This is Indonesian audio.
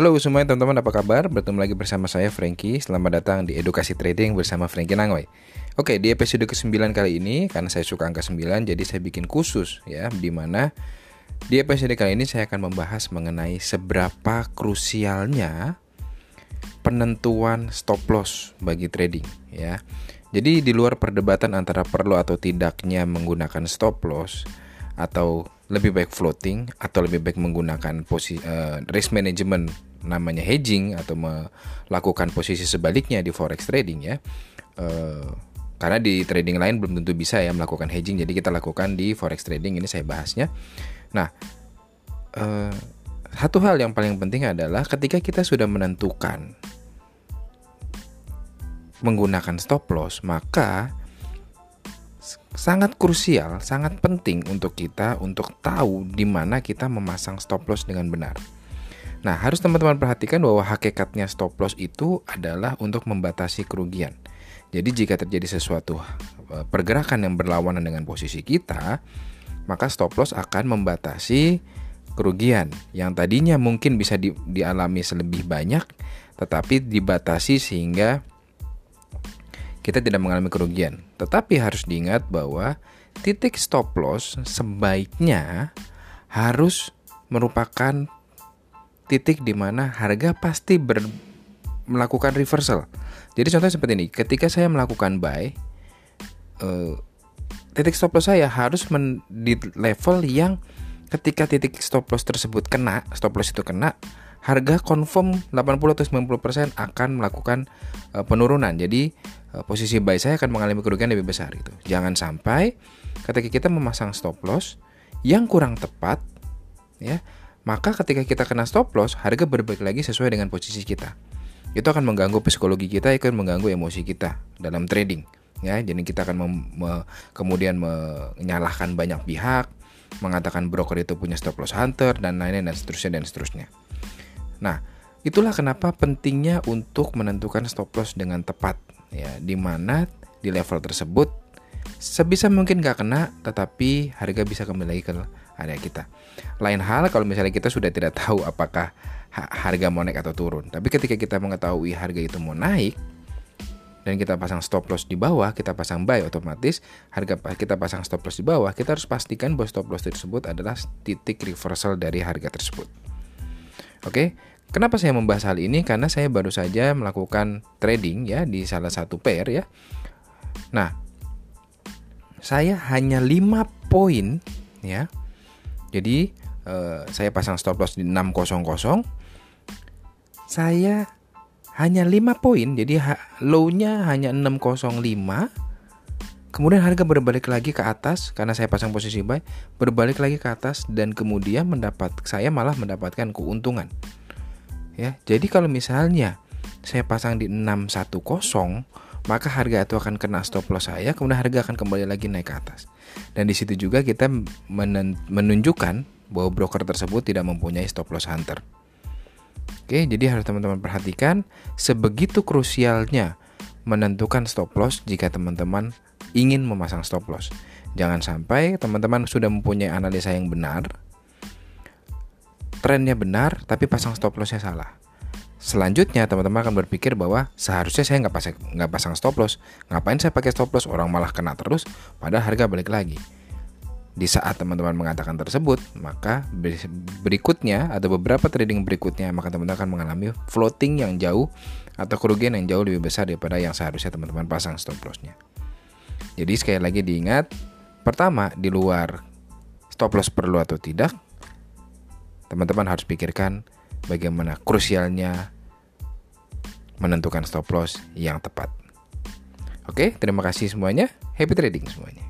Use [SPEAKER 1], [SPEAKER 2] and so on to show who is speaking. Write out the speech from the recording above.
[SPEAKER 1] Halo semuanya teman-teman apa kabar? Bertemu lagi bersama saya Frankie Selamat datang di Edukasi Trading bersama Frankie Nangoy Oke di episode ke-9 kali ini Karena saya suka angka 9 jadi saya bikin khusus ya Di mana di episode kali ini saya akan membahas mengenai seberapa krusialnya penentuan stop loss bagi trading ya. Jadi di luar perdebatan antara perlu atau tidaknya menggunakan stop loss atau lebih baik floating atau lebih baik menggunakan posisi uh, risk management namanya hedging atau melakukan posisi sebaliknya di forex trading ya. Uh, karena di trading lain belum tentu bisa ya melakukan hedging, jadi kita lakukan di forex trading ini saya bahasnya. Nah, uh, satu hal yang paling penting adalah ketika kita sudah menentukan menggunakan stop loss, maka sangat krusial, sangat penting untuk kita untuk tahu di mana kita memasang stop loss dengan benar. Nah, harus teman-teman perhatikan bahwa hakikatnya stop loss itu adalah untuk membatasi kerugian. Jadi jika terjadi sesuatu e, pergerakan yang berlawanan dengan posisi kita, maka stop loss akan membatasi kerugian yang tadinya mungkin bisa di, dialami selebih banyak, tetapi dibatasi sehingga kita tidak mengalami kerugian. Tetapi harus diingat bahwa titik stop loss sebaiknya harus merupakan titik di mana harga pasti ber, melakukan reversal. Jadi contohnya seperti ini, ketika saya melakukan buy, uh, titik stop loss saya harus men, di level yang ketika titik stop loss tersebut kena, stop loss itu kena, harga confirm 80 atau 90% akan melakukan uh, penurunan. Jadi posisi buy saya akan mengalami kerugian lebih besar gitu. Jangan sampai ketika kita memasang stop loss yang kurang tepat ya, maka ketika kita kena stop loss, harga berbalik lagi sesuai dengan posisi kita. Itu akan mengganggu psikologi kita, akan mengganggu emosi kita dalam trading ya. Jadi kita akan me, kemudian menyalahkan banyak pihak, mengatakan broker itu punya stop loss hunter dan lain-lain dan seterusnya dan seterusnya. Nah, itulah kenapa pentingnya untuk menentukan stop loss dengan tepat ya, di mana di level tersebut sebisa mungkin gak kena tetapi harga bisa kembali lagi ke area kita. Lain hal kalau misalnya kita sudah tidak tahu apakah harga mau naik atau turun. Tapi ketika kita mengetahui harga itu mau naik dan kita pasang stop loss di bawah, kita pasang buy otomatis harga kita pasang stop loss di bawah, kita harus pastikan bahwa stop loss tersebut adalah titik reversal dari harga tersebut. Oke, kenapa saya membahas hal ini? Karena saya baru saja melakukan trading ya di salah satu pair ya. Nah, saya hanya 5 poin ya. Jadi eh, saya pasang stop loss di 600. Saya hanya 5 poin, jadi low-nya hanya 605. Kemudian harga berbalik lagi ke atas karena saya pasang posisi buy, berbalik lagi ke atas dan kemudian mendapat saya malah mendapatkan keuntungan. Ya, jadi kalau misalnya saya pasang di 610, maka harga itu akan kena stop loss saya, kemudian harga akan kembali lagi naik ke atas. Dan di situ juga kita menunjukkan bahwa broker tersebut tidak mempunyai stop loss hunter. Oke, jadi harus teman-teman perhatikan sebegitu krusialnya menentukan stop loss jika teman-teman ingin memasang stop loss. Jangan sampai teman-teman sudah mempunyai analisa yang benar, trennya benar, tapi pasang stop lossnya salah. Selanjutnya teman-teman akan berpikir bahwa seharusnya saya nggak pasang nggak pasang stop loss, ngapain saya pakai stop loss orang malah kena terus, padahal harga balik lagi. Di saat teman-teman mengatakan tersebut, maka berikutnya atau beberapa trading berikutnya maka teman-teman akan mengalami floating yang jauh atau kerugian yang jauh lebih besar daripada yang seharusnya teman-teman pasang stop lossnya. Jadi sekali lagi diingat, pertama di luar stop loss perlu atau tidak, teman-teman harus pikirkan bagaimana krusialnya menentukan stop loss yang tepat. Oke, terima kasih semuanya. Happy trading semuanya.